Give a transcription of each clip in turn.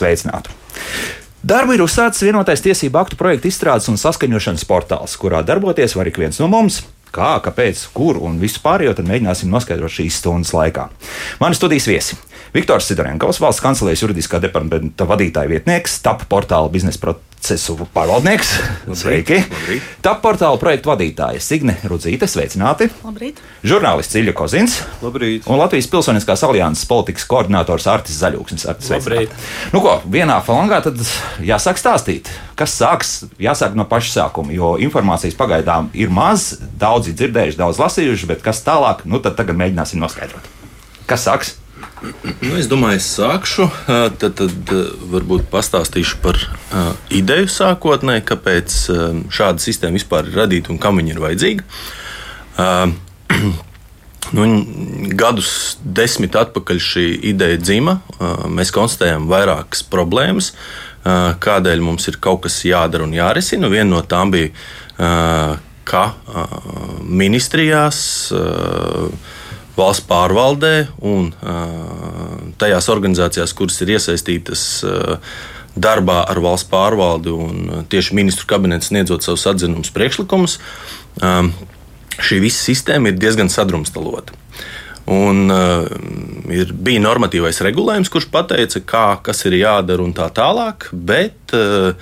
sveicināti! Darbu ir uzsācis vienotais tiesību aktu projekta izstrādes un saskaņošanas portāls, kurā darboties var ik viens no mums. Kā, kāpēc, kur un visu pārējo tad mēģināsim noskaidrot šīs stundas laikā. Mani studijas viesi Viktors Sidorenkovs, valsts kancelējas juridiskā departamenta vadītāja vietnieks, TAP portāla biznesa procesu pārvaldnieks. Sveiki! Labrīt. TAP portāla projektu vadītāja Signe Rudzīte, sveicināti! Labrīt. Žurnālists Ilja Kozins Labrīt. un Latvijas Pilsoniskās alianses politikas koordinators Artis Zaļūksnis. Artis, Labrīt. Nu ko, vienā falangā tad jāsāk stāstīt, kas sāks, jāsāk no paša sākuma, jo informācijas pagaidām ir maz, daudzi dzirdējuši, daudz lasījuši, bet kas tālāk, nu tad tagad mēģināsim noskaidrot. Kas sāks? Nu, es domāju, es sākšu. Tad, tad varbūt pastāstīšu par ā, ideju sākotnēji, kāpēc ā, šāda sistēma vispār ir radīta un kam viņa ir vajadzīga. Ā, Nu, gadus desmit atpakaļ šī ideja dzima. Mēs konstatējām vairākas problēmas, kādēļ mums ir kaut kas jādara un jārisina. Viena no tām bija, ka ministrijās, valsts pārvaldē un tajās organizācijās, kuras ir iesaistītas darbā ar valsts pārvaldi un tieši ministru kabinets sniedzot savus atzinumus, priekšlikumus, šī visa sistēma ir diezgan sadrumstalota. Un, uh, ir, bija normatīvais regulējums, kurš pateica, kā, kas ir jādara un tā tālāk, bet uh,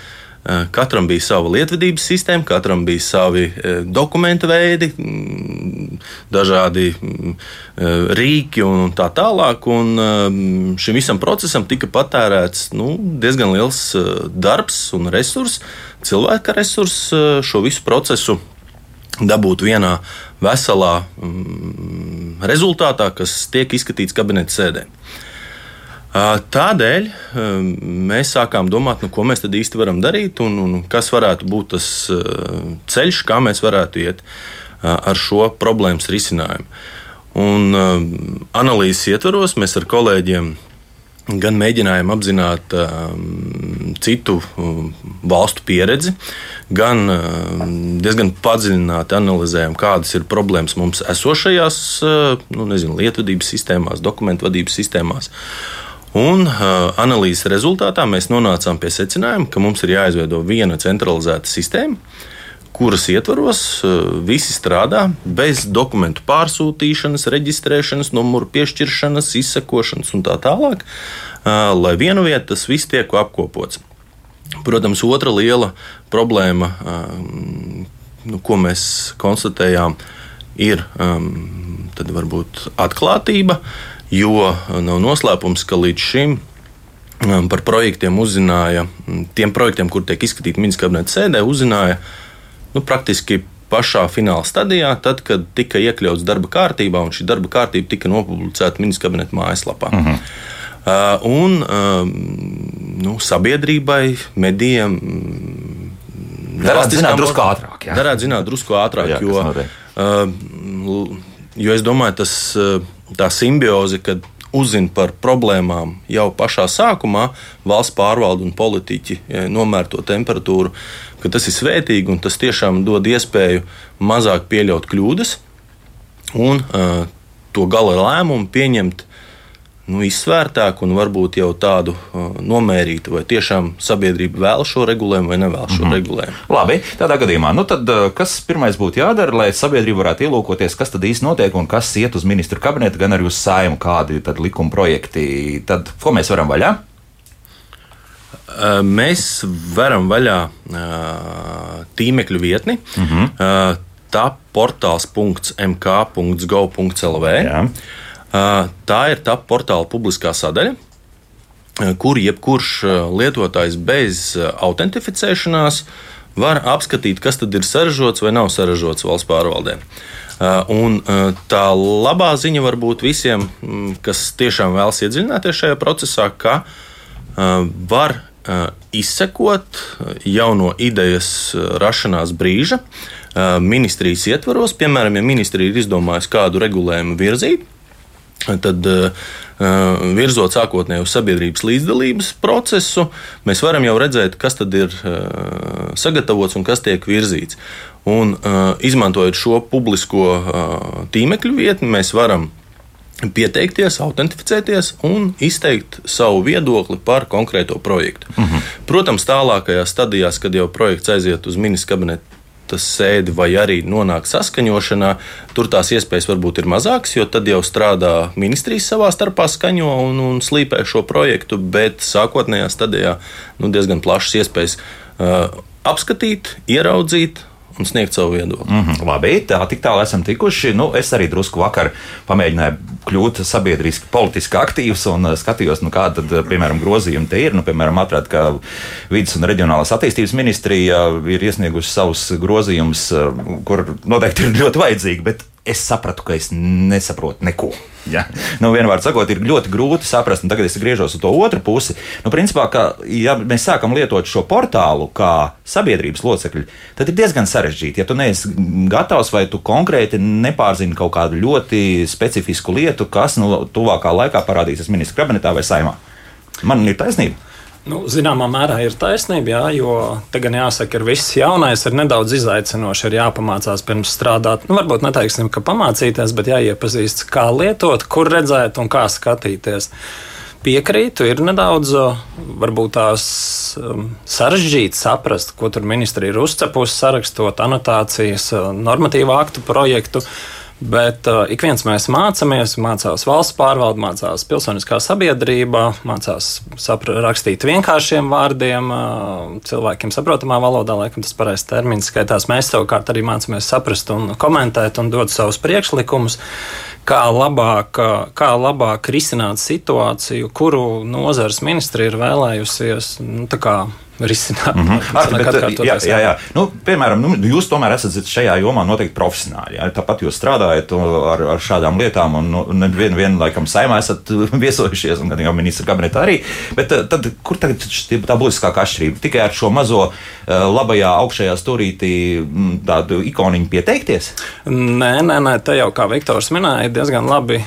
katram bija sava lietvedības sistēma, katram bija savi uh, dokumentu veidi, mm, dažādi mm, uh, rīki un tā tālāk. Un, šim visam procesam tika patērēts nu, diezgan liels uh, darbs un resurss, cilvēka resurss uh, šo visu procesu dabūt vienā veselā mm, rezultātā, kas tiek izskatīts kabineta sēdē. Ā, Tādēļ mēs sākām domāt, nu, ko mēs tad īsti varam darīt un, un kas varētu būt tas ceļš, kā mēs varētu iet ar šo problēmas risinājumu. Un, analīzes ietvaros mēs ar kolēģiem gan mēģinājām apzināt citu valstu pieredzi, gan diezgan padziļināti analizējām, kādas ir problēmas mums esošajās nu, nezinu, lietvedības sistēmās, dokumentu vadības sistēmās. Un uh, analīzes rezultātā mēs nonācām pie secinājuma, ka mums ir jāizveido viena centralizēta sistēma, kuras ietvaros uh, visi strādā bez dokumentu pārsūtīšanas, reģistrēšanas, numuru piešķiršanas, izsekošanas un tā tālāk, uh, lai vienu vietu tas viss tiek apkopots. Protams, otra liela problēma, um, nu, ko mēs konstatējām, ir um, varbūt atklātība, jo nav noslēpums, ka līdz šim um, par projektiem uzzināja, tiem projektiem, kur tiek izskatīti ministra kabineta sēdē, uzzināja nu, praktiski pašā fināla stadijā, tad, kad tika iekļauts darba kārtībā, un šī darba kārtība tika nopublicēta ministra kabineta mājaslapā. Uh -huh. Uh, un um, nu, sabiedrībai, medijiem. Darētu zināt drusku ātrāk, jā. Darētu zināt drusku ātrāk, Jā, jo, uh, jo es domāju, tas, uh, tā simbioze, kad uzzina par problēmām jau pašā sākumā, valsts pārvalde un politiķi nomēr to temperatūru, ka tas ir svētīgi un tas tiešām dod iespēju mazāk pieļaut kļūdas un uh, to gala lēmumu pieņemt nu, izsvērtāku un varbūt jau tādu uh, nomērītu, vai tiešām sabiedrība vēl šo regulējumu vai nevēl šo mm -hmm. regulējumu. Labi, tādā gadījumā, nu tad, uh, kas pirmais būtu jādara, lai sabiedrība varētu ielūkoties, kas tad īsti notiek un kas iet uz ministru kabinetu, gan arī uz saimu, kādi tad likuma projekti. Tad, ko mēs varam vaļā? Uh, Mēs varam vaļā uh, tīmekļa vietni. Mm -hmm. Tā portāls.mk.gov.lv. Tā ir tā portāla publiskā sadaļa, kur jebkurš lietotājs bez autentificēšanās var apskatīt, kas tad ir saražots vai nav saražots valsts pārvaldē. Un tā labā ziņa var būt visiem, kas tiešām vēlas iedziļināties šajā procesā, ka var izsekot jau no idejas rašanās brīža ministrijas ietvaros. Piemēram, ja ministrija ir izdomājusi kādu regulējumu virzīt, tad uh, virzot sākotnēji uz sabiedrības līdzdalības procesu, mēs varam jau redzēt, kas tad ir uh, sagatavots un kas tiek virzīts. Un, uh, izmantojot šo publisko tīmekļu vietni, mēs varam pieteikties, autentificēties un izteikt savu viedokli par konkrēto projektu. Uh -huh. Protams, tālākajās stadijās, kad jau projekts aiziet uz ministra kabineta sēdi vai arī nonāk saskaņošanā, tur tās iespējas varbūt ir mazākas, jo tad jau strādā ministrijas savā starpā skaņo un, un slīpē šo projektu, bet sākotnējā stadijā nu, diezgan plašas iespējas uh, apskatīt, ieraudzīt, un sniegt savu viedokli. Mm -hmm, labi, tā tik tālu esam tikuši. Nu, es arī drusku vakar pamēģināju kļūt sabiedriski, politiski aktīvs un uh, skatījos, nu, kāda, piemēram, grozījumi te ir. Nu, piemēram, atradu, ka vidas un reģionālās attīstības ministrija ir iesniegusi savus grozījumus, uh, kur noteikti ir ļoti vajadzīgi, bet es sapratu, ka es nesaprotu neko. Ja? Nu, vienmēr sakot, ir ļoti grūti saprast, un tagad es griežos uz to otru pusi. Nu, principā, ka, ja mēs sākam lietot šo portālu kā sabiedrības locekļi, tad ir diezgan sarežģīti. Ja tu neesi gatavs vai tu konkrēti nepārzini kaut kādu ļoti specifisku lietu, kas nu, tuvākā laikā parādīsies ministra kabinetā vai saimā. Man ir taisnība. Nu, zināmā mērā ir taisnība, jā, jo te gan jāsaka, ka viss jaunais ir nedaudz izaicinoši. Ir jāpamācās pirms strādāt. Nu, varbūt neteiksim, ka pamācīties, bet jāiepazīst, kā lietot, kur redzēt un kā skatīties. Piekrītu, ir nedaudz varbūt tās um, sarežģīti saprast, ko tur ministri ir uzcepusi, sarakstot anotācijas, normatīvu aktu projektu. Uh, Bet uh, ik viens mēs mācāmies, mācās valsts pārvalde, mācās pilsoniskā sabiedrība, mācās rakstīt vienkāršiem vārdiem, uh, cilvēkiem saprotamā valodā, laikam tas pareizs termins. Skaitās, mēs savukārt arī mācāmies saprast un komentēt un dot savus priekšlikumus, kā labāk, kā labāk risināt situāciju, kuru nozares ministri ir vēlējusies. Nu, risināt. Mm -hmm. Ar, bet, jā, jā, jā. Nu, piemēram, nu, jūs tomēr esat šajā jomā noteikti profesionāli. Jā. Tāpat jūs strādājat ar, ar šādām lietām, un nu, nevienu vien, laikam saimā esat viesojušies, un gan jau ministra kabinetā arī. Bet tad, kur tagad tā būtiskākā atšķirība? Tikai ar šo mazo labajā augšējā stūrītī tādu ikoniņu pieteikties? Nē, nē, nē, te jau kā Viktors minēja, diezgan labi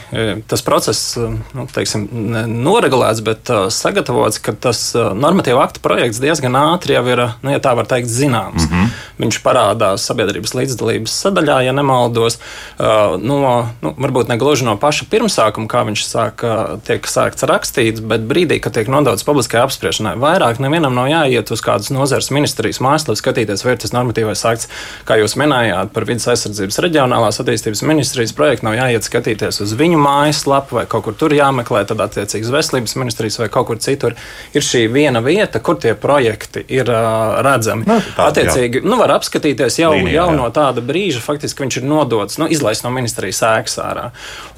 tas process nu, teiksim, noregulēts, bet sagatavots, ka tas normatīva akta projekts diezgan diezgan ātri jau ir, nu, ja tā var teikt, zināms. Mm -hmm. Viņš parādās sabiedrības līdzdalības sadaļā, ja nemaldos. No, nu, varbūt ne gluži no paša pirmsākuma, kā viņš sāka, tiek sākts rakstīts, bet brīdī, kad tiek nodots publiskai apspriešanai, vairāk nevienam nav jāiet uz kādas nozares ministrijas mājaslapu, skatīties, vai ir tas normatīvais akts, kā jūs minējāt, par vidas aizsardzības reģionālās attīstības ministrijas projektu. Nav jāiet skatīties uz viņu mājaslapu vai kaut kur tur jāmeklē, tad attiecīgi uz veselības ministrijas vai kaut kur citur. Ir šī viena vieta, kur tie projekti projekti ir uh, redzami. Nu, tāda, Attiecīgi, jā. nu, var apskatīties jau, Līnija, jau jā. no tāda brīža, faktiski viņš ir nodots, nu, izlaists no ministrijas ēkas ārā.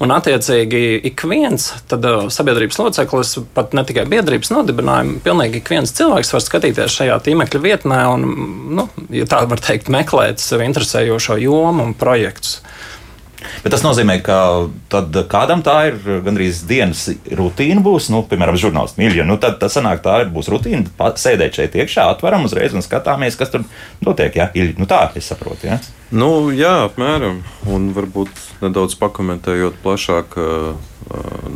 Un, attiecīgi, ik viens tad, uh, sabiedrības loceklis, pat ne tikai biedrības nodibinājumi, pilnīgi ik viens cilvēks var skatīties šajā tīmekļa vietnē un, nu, ja tā var teikt, meklēt sev interesējošo jomu un projektus. Bet tas nozīmē, ka kādam tā ir gandrīz dienas rutīna būs, nu, piemēram, žurnālists mīļa. Nu, tad tas sanāk, tā ir būs rutīna sēdēt šeit iekšā, atveram uzreiz un skatāmies, kas tur notiek. Ja? Nu, tā es saprotu. Ja? Nu, jā, apmēram. Un varbūt nedaudz pakomentējot plašāk,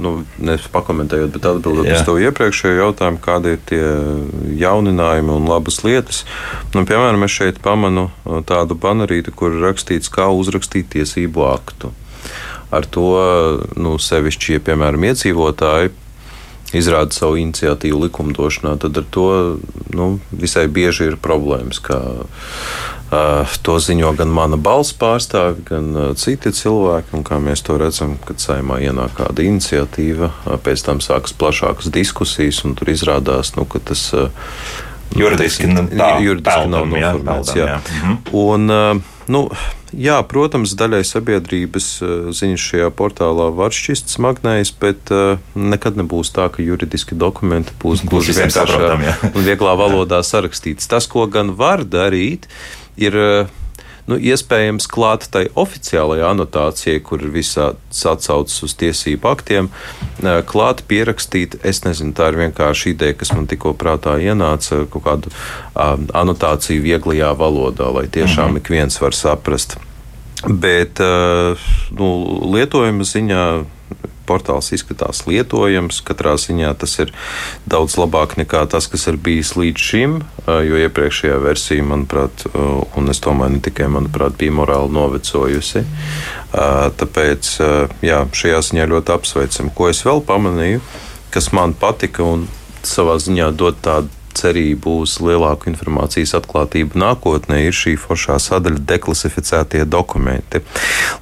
nu, nevis pakomentējot, bet atbildot uz to iepriekšējo jautājumu, kādi ir tie jauninājumi un labas lietas. Nu, piemēram, es šeit pamanu tādu banerīti, kur ir rakstīts, kā uzrakstīt tiesību aktu. Ar to nu, sevišķi, ja, piemēram, iedzīvotāji izrāda savu iniciatīvu likumdošanā, tad ar to nu, visai bieži ir problēmas. Kā, uh, to ziņo gan mana balss pārstāvi, gan uh, citi cilvēki. Un, kā mēs to redzam, kad saimā ienāk kāda iniciatīva, uh, pēc tam sākas plašākas diskusijas, un tur izrādās, nu, ka tas. Juridiski, nu, tā, juridiski peldam, nav noformēts. Jā, jā. Jā. Mhm. Un, nu, Jā, protams, daļai sabiedrības eh, ziņas šajā portālā var šķist smagnējas, bet nekad nebūs tā, ka juridiski dokumenti būs gluži vienkāršā un vieglā valodā sarakstīts. Tas, ko gan var darīt, ir uh, nu, iespējams klāt tai oficiālajai anotācijai, kur ir visāds atsaucis uz tiesību aktiem, klāt pierakstīt. Es nezinu, tā ir vienkārši ideja, kas man tikko prātā ienāca, kaut kādu um, anotāciju vieglajā valodā, lai tiešām -hmm. ik viens var saprast. Bet nu, lietojuma ziņā portāls izskatās lietojams. Katrā ziņā tas ir daudz labāk nekā tas, kas ir bijis līdz šim, jo iepriekšējā versija, manuprāt, un es domāju, ne tikai, manuprāt, bija morāli novecojusi. Tāpēc, jā, šajā ziņā ļoti apsveicam. Ko es vēl pamanīju, kas man patika un savā ziņā dod tādu cerību uz lielāku informācijas atklātību nākotnē, ir šī foršā sadaļa deklasificētie dokumenti.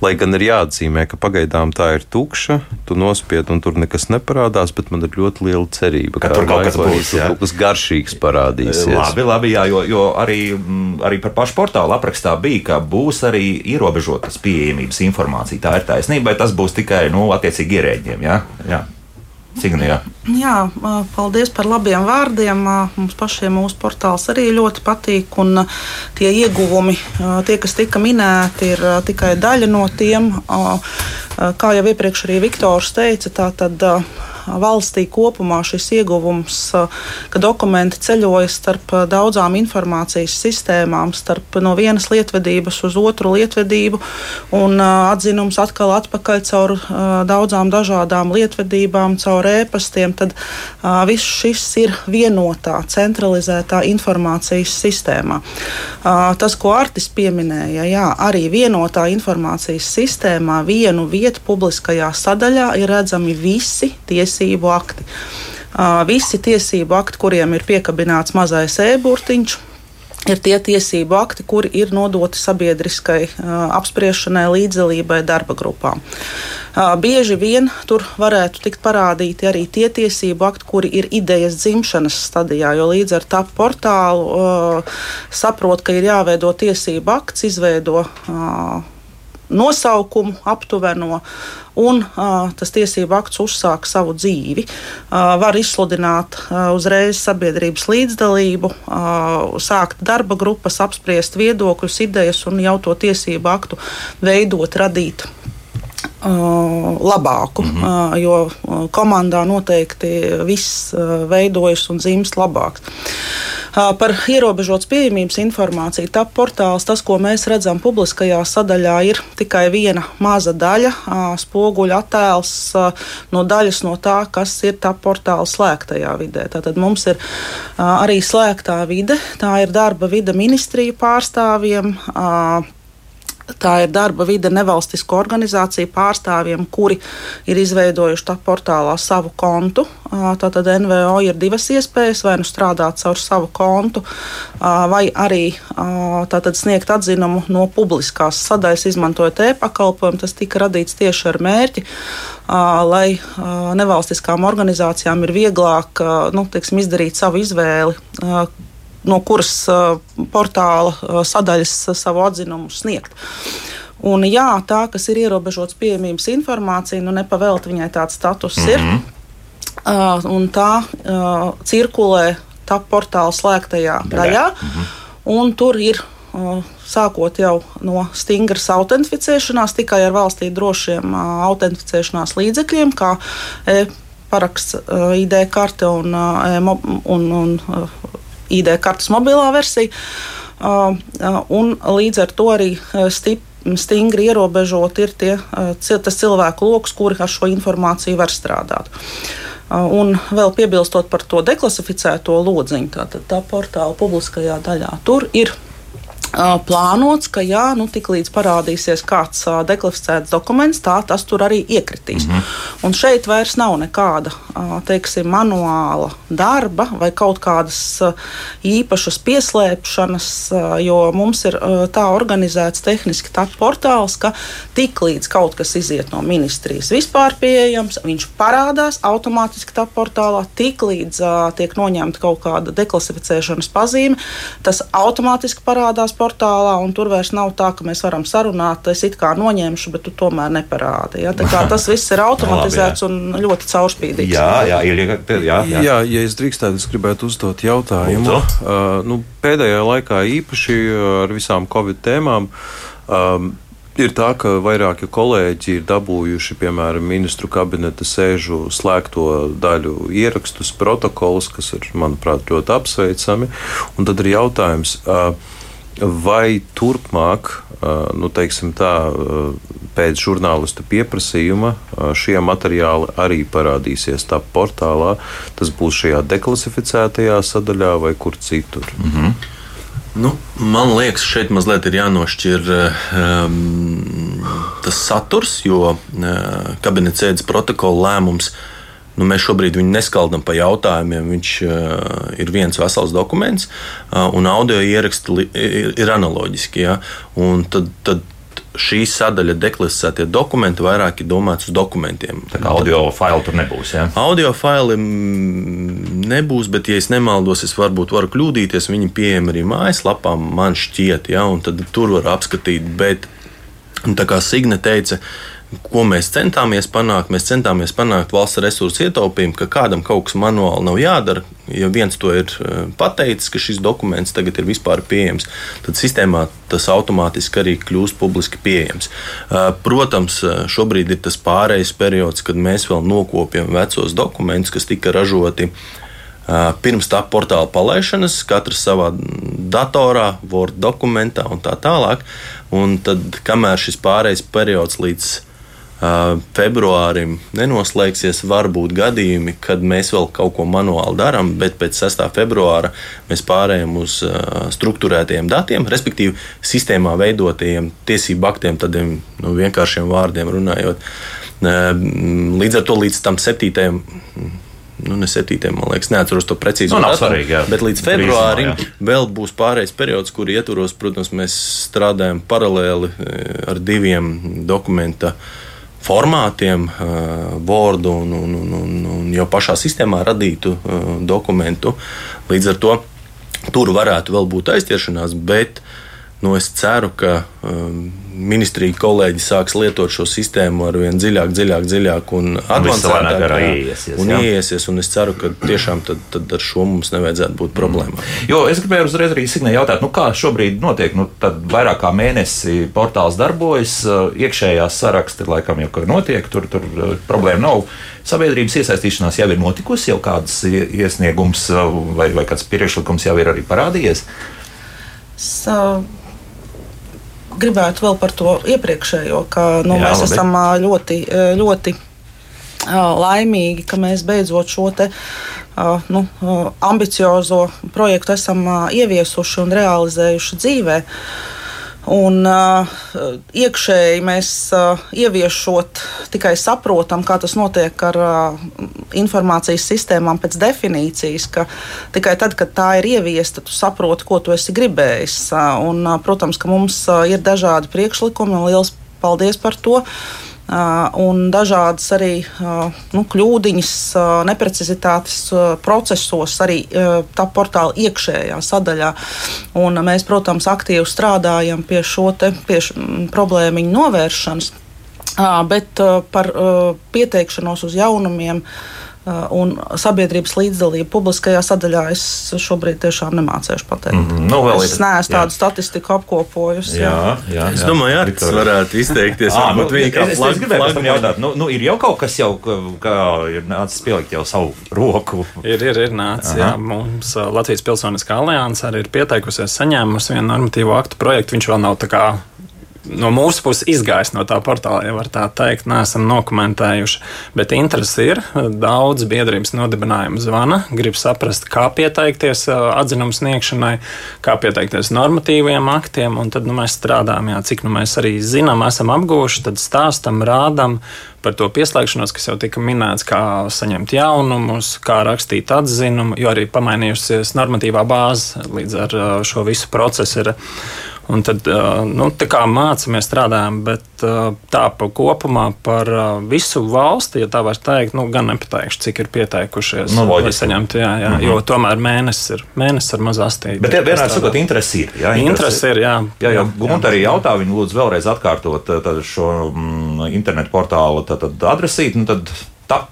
Lai gan ir jāatzīmē, ka pagaidām tā ir tukša, tu nospied un tur nekas neparādās, bet man ir ļoti liela cerība, ka, ka tur kaut kas būs. Jā. Kaut kas garšīgs parādīsies. Labi, labi, jā, jo, jo arī, mm, arī par pašu portālu aprakstā bija, ka būs arī ierobežotas pieejamības informācija. Tā ir taisnība, vai tas būs tikai nu, attiecīgi ierēģiem. Jā? Jā. Signijā. Jā, paldies par labiem vārdiem. Mums pašiem mūsu portāls arī ļoti patīk. Tie ieguvumi, tie, kas tika minēti, ir tikai daļa no tiem. Kā jau iepriekš arī Viktors teica, tā tad valstī kopumā šis ieguvums, ka dokumenti ceļojas starp daudzām informācijas sistēmām, starp no vienas lietvedības uz otru lietvedību, un atzinums atkal atpakaļ caur daudzām dažādām lietvedībām, caur ēpastiem, tad viss šis ir vienotā, centralizētā informācijas sistēmā. Tas, ko Artis pieminēja, jā, arī vienotā informācijas sistēmā vienu vietu publiskajā sadaļā ir redzami visi tiesības tiesību akti. Visi tiesību akti, kuriem ir piekabināts mazais e-burtiņš, ir tie tiesību akti, kuri ir nodoti sabiedriskai uh, apspriešanai, līdzdalībai darba grupām. Uh, bieži vien tur varētu tikt parādīti arī tie tiesību akti, kuri ir idejas dzimšanas stadijā, jo līdz ar tā portālu uh, saprot, ka ir jāveido tiesību akts, izveido nosaukumu aptuveno, un uh, tas tiesību akts uzsāk savu dzīvi. Uh, var izsludināt uh, uzreiz sabiedrības līdzdalību, uh, sākt darba grupas, apspriest viedokļus, idejas un jau to tiesību aktu veidot, radīt. Labāku, mm -hmm. jo komandā noteikti viss veidojas un dzimst labāk. Par ierobežotas pieejamības informāciju TAP portāls, tas, ko mēs redzam publiskajā sadaļā, ir tikai viena maza daļa, spoguļa attēls no daļas no tā, kas ir TAP portāla slēgtajā vidē. Tātad mums ir arī slēgtā vide, tā ir darba vide ministriju pārstāvjiem Tā ir darba vide nevalstisko organizāciju pārstāvjiem, kuri ir izveidojuši tā portālā savu kontu. Tātad NVO ir divas iespējas, vai nu strādāt caur savu kontu, vai arī tātad sniegt atzinumu no publiskās sadaļas, izmantojot e-pakalpojumu. Tas tika radīts tieši ar mērķi, lai nevalstiskām organizācijām ir vieglāk nu, teiksim, izdarīt savu izvēli no kuras portāla sadaļas savu atzinumu sniegt. Un, jā, tā, kas ir ierobežots pieejamības informācija, nu nepavēlt viņai tāds status mm -hmm. ir. Uh, un tā uh, cirkulē tā portāla slēgtajā daļā. Mm -hmm. Un tur ir uh, sākot jau no stingras autentificēšanās, tikai ar valstī drošiem uh, autentificēšanās līdzekļiem, kā e paraksts, uh, ID karte un, uh, un, un uh, ID kartes mobilā versija. Un līdz ar to arī uh, stip, stingri ierobežot ir tie, tas cilvēku lokus, kuri ar šo informāciju var strādāt. Un vēl piebilstot par to deklasificēto lodziņu, tātad tā portāla publiskajā daļā, tur ir plānots, ka jā, nu, tiklīdz parādīsies kāds uh, deklasificēts dokuments, tā tas tur arī iekritīs. Mm -hmm. Un šeit vairs nav nekāda uh, teiksim, manuāla darba vai kaut kādas uh, īpašas pieslēpšanas, uh, jo mums ir uh, tā organizēts tehniski tā portāls, ka tiklīdz kaut kas iziet no ministrijas vispār pieejams, viņš parādās automātiski tā portālā, tiklīdz uh, tiek noņemta kaut kāda deklasificēšanas pazīme, tas automātiski parādās portālā, un tur vairs nav tā, ka mēs varam sarunāt, es it kā noņemšu, bet tu tomēr neparādi. Ja? Tas viss ir automatizēts labi, un ļoti caurspīdīgs. Jā, jā, ir, jā, jā. jā, ja es drīkstētu, es gribētu uzdot jautājumu. Uh, nu, pēdējā laikā īpaši ar visām Covid tēmām. Um, Ir tā, ka vairāki kolēģi ir dabūjuši, piemēram, ministru kabineta sēžu slēgto daļu ierakstus, protokolus, kas ir, manuprāt, ļoti apsveicami. Un tad ir jautājums, uh, vai turpmāk, nu, teiksim tā, pēc žurnālistu pieprasījuma šie materiāli arī parādīsies tā portālā. Tas būs šajā deklasificētajā sadaļā vai kur citur. Mm -hmm. Nu, man liekas, šeit mazliet ir jānošķir um, tas saturs, jo uh, kabinets sēdes protokola lēmums uh, Nu, mēs šobrīd viņu neskaldam pa jautājumiem. Viņš uh, ir viens vesels dokuments, uh, un audio ieraksti ir, analoģiski. Ja? Un tad, tad šī sadaļa, deklasētie dokumenti, vairāk ir domāts uz dokumentiem. Tā kā audio faili tur nebūs. Ja? Audio faili nebūs, bet, ja es nemaldos, es varbūt varu kļūdīties. Viņi pieejami arī mājaslapā, man šķiet, ja? un tur var apskatīt. Bet, tā kā Signe teica, uh, Ko mēs centāmies panākt? Mēs centāmies panākt valsts resursu ietaupījumu, ka kādam kaut kas manuāli nav jādara. Ja viens to ir eh, pateicis, ka šis dokuments tagad ir vispār pieejams, tad sistēmā tas automātiski arī kļūst publiski pieejams. Eh, protams, eh, šobrīd ir tas pārejas periods, kad mēs vēl nokopjam vecos dokumentus, kas tika ražoti pirms tā portāla palaišanas, katrs savā datorā, Word dokumentā un tā tālāk. Un tad, kamēr šis pārejas periods līdz februārim nenoslēgsies. Var būt gadījumi, kad mēs vēl kaut ko manuāli darām, bet pēc 6. februāra mēs pārējām uz struktūrētiem datiem, respektīvi sistēmā veidotiem tiesību aktiem, tādiem nu, vienkāršiem vārdiem runājot. Līdz ar to līdz tam 7 nu, ne 7. man liekas, neatceros to precīzi. Nu, nav svarīgi. Jā. Bet līdz februārim jā. vēl būs pārējais periods, kur ietvaros, protams, mēs strādājam paralēli ar diviem dokumentu formātiem, Word un, un, un, un, un jau pašā sistēmā radītu dokumentu. Līdz ar to tur varētu vēl būt aizķeršanās, bet nu, es ceru, ka ministrija kolēģi sāks lietot šo sistēmu ar vien dziļāk, dziļāk, dziļāk un avansētāk. Un, ieiesies, un es ceru, ka tiešām tad, tad ar šo mums nevajadzētu būt problēmām. Mm. Jo es gribēju uzreiz arī Signē jautāt, nu kā šobrīd notiek, nu tad vairāk kā mēnesi portāls darbojas, iekšējās saraksti laikam jau notiek, tur, tur problēma nav. Sabiedrības iesaistīšanās jau ir notikusi, jau kāds iesniegums vai, vai kāds priekšlikums jau ir arī parādījies. So gribētu vēl par to iepriekšējo, ka nu, Jā, mēs labi. esam ļoti, ļoti laimīgi, ka mēs beidzot šo te, nu, ambiciozo projektu esam ieviesuši un realizējuši dzīvē. Un uh, iekšēji mēs uh, ieviešot tikai saprotam, kā tas notiek ar uh, informācijas sistēmām pēc definīcijas, ka tikai tad, kad tā ir ieviesta, tu saproti, ko tu esi gribējis. Uh, un, uh, protams, ka mums uh, ir dažādi priekšlikumi un liels paldies par to. Uh, un dažādas arī nu, kļūdiņas, neprecizitātes procesos, arī tā portāla iekšējā sadaļā. Un mēs, protams, aktīvi strādājam pie šo te, pie problēmu novēršanas, bet par pieteikšanos uz jaunumiem. Uh, un sabiedrības līdzdalība publiskajā sadaļā es šobrīd tiešām nemācīšu pateikt. Mm -hmm. nu, es ir, neesmu tādu jā. statistiku apkopojusi. Jā, jā, jā. Es domāju, ka tas varētu izteikties. à, nu, viņa kā es, es gribēju tam jautāt, nu, nu, ir jau kaut kas, jau, kā ir nācis pielikt jau savu roku. Ir, ir, ir nācis. Aha. Jā, mums Latvijas Pilsoniskā alianse arī ir pieteikusies, saņēmusi vienu normatīvu aktu projektu. Viņš vēl nav tā kā no mūsu puses izgājis no tā portāla, ja var tā teikt, neesam dokumentējuši. Bet interesi ir. Daudz biedrības nodibinājumu zvana, grib saprast, kā pieteikties atzinumu sniegšanai, kā pieteikties normatīviem aktiem. Tad nu, mēs strādājam, jā, cik nu mēs arī zinām, esam apguvuši, tad stāstam, rādam par to pieslēgšanos, kas jau tika minēts, kā saņemt jaunumus, kā rakstīt atzinumu, jo arī pamainījusies normatīvā bāze līdz ar šo visu procesu. Ir. Un tad nu, mācāmies, strādājam, bet tā pa kopumā par visu valsti, ja tā var teikt, nu, gan nepateikšu, cik ir pieteikušies. Nu, lai saņemtu, jā, jā, mm -hmm. jo tomēr mēnesis ir, mēnesis ir maz astīti. Bet, vienmēr sakot, interesi ir. Jā, interesi, interesi ir, jā. Jā, jā, Gunta arī jautā, viņi lūdzu vēlreiz atkārtot šo mm, internetu portālu tad, tad adresīti, nu tad tap,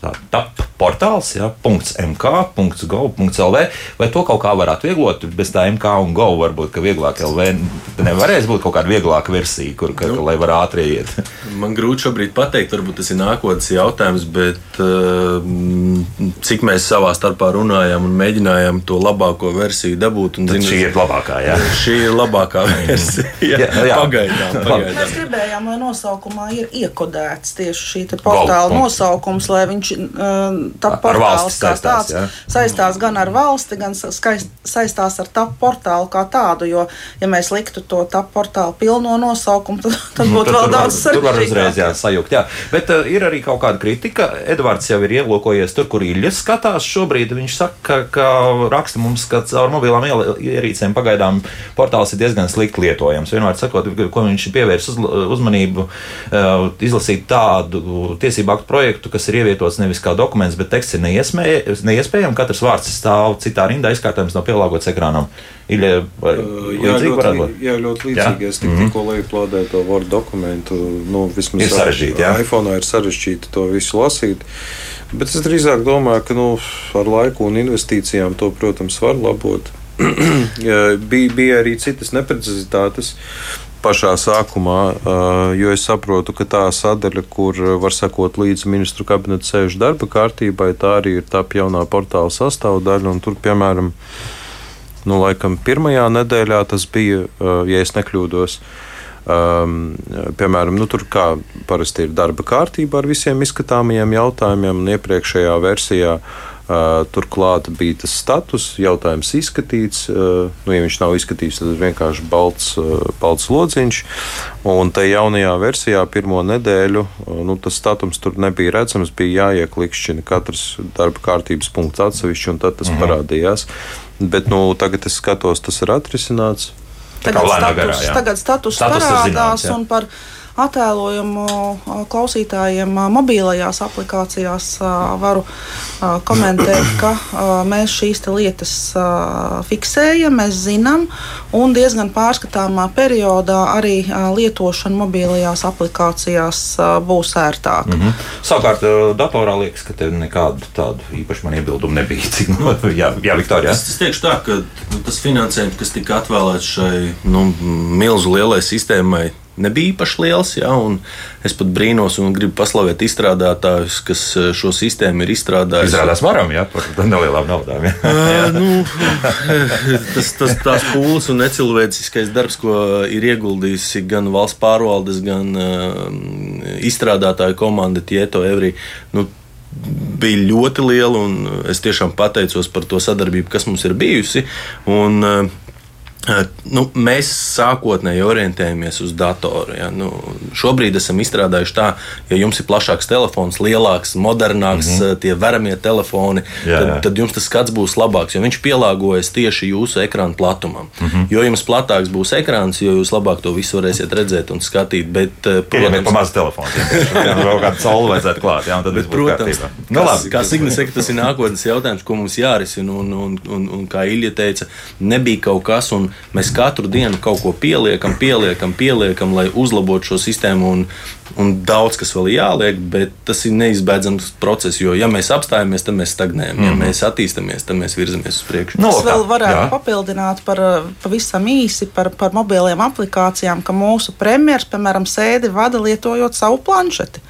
tā, tap portāls, ja, .mk.gov.lv, vai to kaut kā var atvieglot bez tā MK un Go, varbūt, ka vieglāk LV nevarēs būt kaut kāda vieglāka versija, kur, ka, nu, lai var ātri iet. Man grūti šobrīd pateikt, varbūt tas ir nākotnes jautājums, bet uh, cik mēs savā starpā runājām un mēģinājām to labāko versiju dabūt. Un, zinu, šī ir labākā, jā. Šī ir labākā versija. jā, jā. Pagaidām, pagaidām. Mēs gribējām, lai nosaukumā ir iekodēts tieši šī portāla nosaukums, lai viņš uh, tā portāls kā saistās, tāds jā. saistās gan ar valsti, gan skaist, saistās ar tā portālu kā tādu. Jo, ja mēs liktu to tā portālu pilno nosaukumu, tad, tad būtu nu, vēl daudz sarežģītāk. Tur var uzreiz jā, sajaukt. Jā. Bet uh, ir arī kaut kāda kritika. Edvards jau ir ielūkojies tur, kur Iljas skatās šobrīd. Viņš saka, ka, ka raksta mums, ka caur mobilām ierīcēm pagaidām portāls ir diezgan slikti lietojams. Vienmēr sakot, ko viņš pievērs uz, uzmanību, uh, izlasīt tādu tiesību aktu projektu, kas ir ievietots nevis kā dokuments, bet teksts ir neiespējams. Katrs vārds stāv citā rindā, izkārtojums nav pielāgots ekrānam. Ir uh, jā, ļoti, jā, ļoti līdzīgi. Jā? Es tik, mm -hmm. tikko lejuplādēju to Word dokumentu. Nu, vismaz ir sarežģīti. Jā, iPhone ir sarežģīti to visu lasīt. Bet es drīzāk domāju, ka nu, ar laiku un investīcijām to, protams, var labot. bija, bija arī citas neprecizitātes pašā sākumā, jo es saprotu, ka tā sadaļa, kur var sekot līdzi ministru kabineta sēžu darba kārtībai, tā arī ir tā jaunā portāla sastāvdaļa. Tur, piemēram, nu, laikam, pirmajā nedēļā tas bija, ja es nekļūdos. Um, piemēram, nu, tur kā parasti ir darba kārtība ar visiem izskatāmajiem jautājumiem, un iepriekšējā versijā uh, Turklāt bija tas status, jautājums izskatīts. Nu, ja viņš nav izskatīts, tad vienkārši balts, balts lodziņš. Un tajā jaunajā versijā, pirmo nedēļu, nu, tas statums tur nebija redzams. Bija jāieklikšķina katrs darba kārtības punkts atsevišķi, un tad tas mhm. parādījās. Bet nu, tagad es skatos, tas ir atrisināts. Tagad status, garā, tagad status, status parādās zināms, un par attēlojumu klausītājiem mobilajās aplikācijās varu komentēt, ka mēs šīs lietas fiksējam, mēs zinām, un diezgan pārskatāmā periodā arī lietošana mobilajās aplikācijās būs ērtāka. Mm -hmm. Savukārt, datorā liekas, ka tev nekādu tādu īpašu man iebildumu nebija. Cik, no, jā, jā, Viktorija. Es, es teikšu tā, ka nu, tas finansējums, kas tika atvēlēts šai nu, milzu lielai sistēmai, nebija īpaši liels. Ja, es pat brīnos un gribu paslavēt izstrādātājus, kas eh, šo sistēmu ir izstrādājuši. Izrādās varam, ja par nelielām naudām. Ja. uh, nu, tas, tas tās pūles un necilvēciskais darbs, ko ir ieguldījusi gan valsts pārvaldes, gan uh, izstrādātāju komanda Tieto Evri. Nu, bija ļoti liela, un es tiešām pateicos par to sadarbību, kas mums ir bijusi. Un, uh, Nu, mēs sākotnēji orientējamies uz datoru. Ja? Nu, šobrīd esam izstrādājuši tā, ja jums ir plašāks telefons, lielāks, modernāks, mm -hmm. tie veramie telefoni, jā, tad, jā. tad jums tas skats būs labāks, jo viņš pielāgojas tieši jūsu ekrāna platumam. Mm -hmm. Jo jums platāks būs ekrāns, jo jūs labāk to visu varēsiet redzēt un skatīt. Bet, protams, ja pamazs telefons, ja vēl kādu sauli vajadzētu klāt, jā, tad bet, protams, nu, labi, kā Signis saka, tas ir nākotnes jautājums, ko mums jārisina. Un, un, un, un kā Ilja teica, nebija kaut kas. Un, Mēs katru dienu kaut ko pieliekam, pieliekam, pieliekam, lai uzlabotu šo sistēmu. Un, un daudz kas vēl jāliek, bet tas ir neizbēdzams process. Jo, ja mēs apstājamies, tad mēs stagnējam. Mm. Ja mhm. mēs attīstāmies, tad mēs virzamies uz priekšu. No, es vēl varētu jā. papildināt par pavisam īsi par, par mobiliem aplikācijām, ka mūsu premjeras, piemēram, sēdi vada lietojot savu planšeti.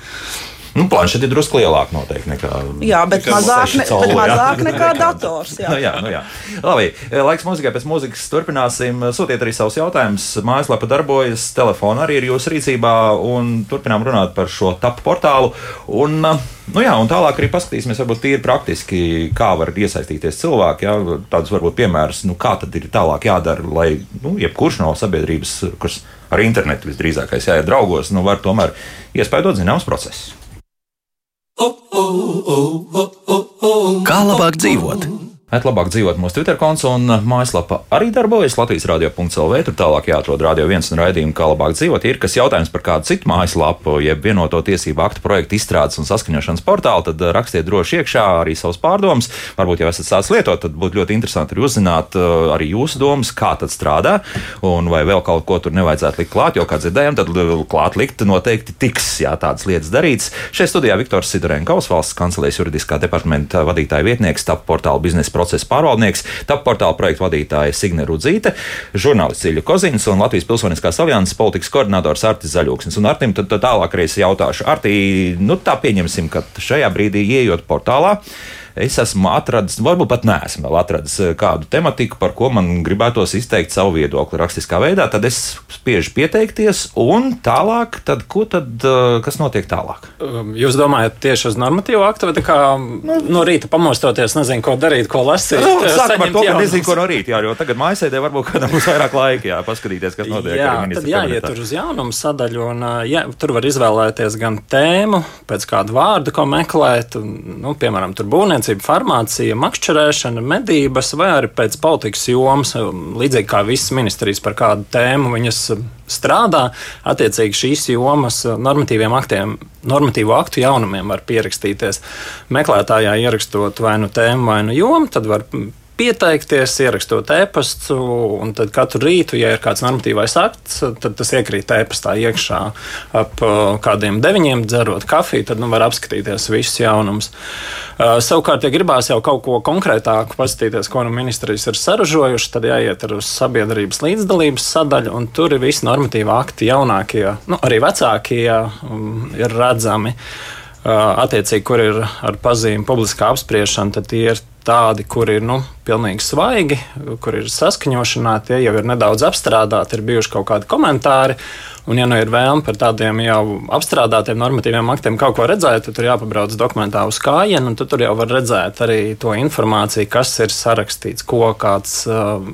Nu, planšeti ir drusku lielāka noteikti nekā. Jā, bet nekā mazāk, ne, colu, bet mazāk jā. nekā dators. Jā. nu, jā, nu, jā. Labi, laiks mūzikai pēc mūzikas turpināsim. Sūtiet arī savus jautājumus. Mājaslapa darbojas, telefona arī ir jūsu rīcībā un turpinām runāt par šo tapu portālu. Un, Nu jā, un tālāk arī paskatīsimies, varbūt tīri praktiski, kā var iesaistīties cilvēki. Jā, tādus varbūt piemērus, nu, kā tad ir tālāk jādara, lai nu, jebkurš no sabiedrības, kurš ar internetu visdrīzākais jāiet draugos, nu, var tomēr iespējot zināms procesus. Kā labāk dzīvot? Ēt labāk dzīvot mūsu Twitter konts un mājaslapa arī darbojas Latvijas radio.clv. Tur tālāk jāatrod radio viens un raidījumu, kā labāk dzīvot. Ir kas jautājums par kādu citu mājaslapu, jeb vienoto tiesību aktu projektu izstrādes un saskaņošanas portālu, tad rakstiet droši iekšā arī savus pārdomus. Varbūt jau esat sācis lietot, tad būtu ļoti interesanti arī uzzināt uh, arī jūsu domas, kā tas strādā un vai vēl kaut ko tur nevajadzētu likt klāt, jo, kā dzirdējām, tad klāt likt noteikti tiks, ja tādas lietas darīts. Šeit studijā Viktors Sidorenkovs, valsts kancelēs juridiskā departamenta vadītāja vietnieks, tap portāla biznesa procesa pārvaldnieks, tap portāla projektu vadītāja Signe Rudzīte, žurnālists Ilja Kozins un Latvijas Pilsoniskās alianses politikas koordinators Artis Zaļūksnis. Un Artim tad, tad tālāk reiz jautāšu, Artī, nu tā pieņemsim, ka šajā brīdī ieejot portālā es esmu atradis, varbūt pat neesmu vēl atradis eh, kādu tematiku, par ko man gribētos izteikt savu viedokli rakstiskā veidā, tad es spiežu pieteikties, un tālāk, tad, ko tad, eh, kas notiek tālāk? Um, jūs domājat tieši uz normatīvu aktu, vai kā nu, no rīta pamostoties, nezinu, ko darīt, ko lasīt? Nu, sākam ar to, ka nezinu, ko no rīta, jā, jo tagad mājasēdē varbūt kādam būs vairāk laika, jā, paskatīties, kas notiek. Jā, tad jāiet tur uz jaunumu sadaļu, un jā, tur var izvēlēties gan tēmu, pēc kādu vārdu, ko meklēt, un, nu, piemēram, tur būvniecība rūpniecība, farmācija, makšķerēšana, medības vai arī pēc politikas jomas, līdzīgi kā visas ministrijas par kādu tēmu viņas strādā. Attiecīgi šīs jomas normatīviem aktiem, normatīvo aktu jaunumiem var pierakstīties. Meklētājā ierakstot vai nu tēmu, vai nu jomu, tad var pieteikties, ierakstot e-pastu, un tad katru rītu, ja ir kāds normatīvais akts, tad tas iekrīt e-pastā iekšā ap kādiem deviņiem, dzerot kafiju, tad nu, var apskatīties visus jaunumus. Savukārt, ja gribās jau kaut ko konkrētāku paskatīties, ko nu ministrijas ir saražojuši, tad jāiet uz sabiedrības līdzdalības sadaļu, un tur ir visi normatīvi akti, jaunākie, nu, arī vecākie ir redzami. Attiecīgi, kur ir ar pazīmi publiskā apspriešana, tad tie ir tādi, kur ir nu, pilnīgi svaigi, kur ir saskaņošanā, tie jau ir nedaudz apstrādāti, ir bijuši kaut kādi komentāri. Un, ja nu ir vēlme par tādiem jau apstrādātiem normatīviem aktiem kaut ko redzēt, tad tur jāpabrauc dokumentā uz kājienu, un tu tur jau var redzēt arī to informāciju, kas ir sarakstīts, ko kāds. Uh,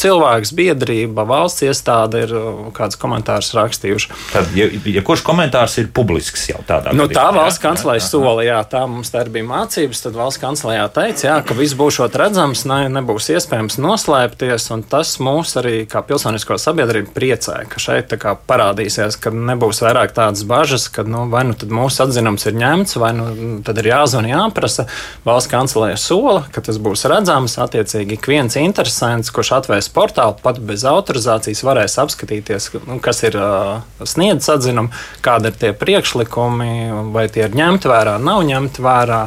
cilvēks, biedrība, valsts iestāde ir uh, kāds komentārs rakstījuši. Tad, ja, ja kurš komentārs ir publisks jau tādā nu, gadījumā? Tā valsts kancelēs sola, jā, tā mums tā bija mācības, tad valsts kancelējā teica, jā, ka viss būs redzams, ne, nebūs iespējams noslēpties, un tas mūs arī kā pilsonisko sabiedrību priecē, ka šeit kā, parādīsies, ka nebūs vairāk tādas bažas, ka nu, vai nu mūsu atzinums ir ņemts, vai nu tad ir jāzvan, jāprasa. Valsts kancelēja sola, ka tas būs redzams, attiecīgi ik viens interesants, kurš atvēs portālu pat bez autorizācijas varēs apskatīties, nu, kas ir uh, sniedzis atzinumu, kādi ir tie priekšlikumi, vai tie ir ņemti vērā, nav ņemti vērā.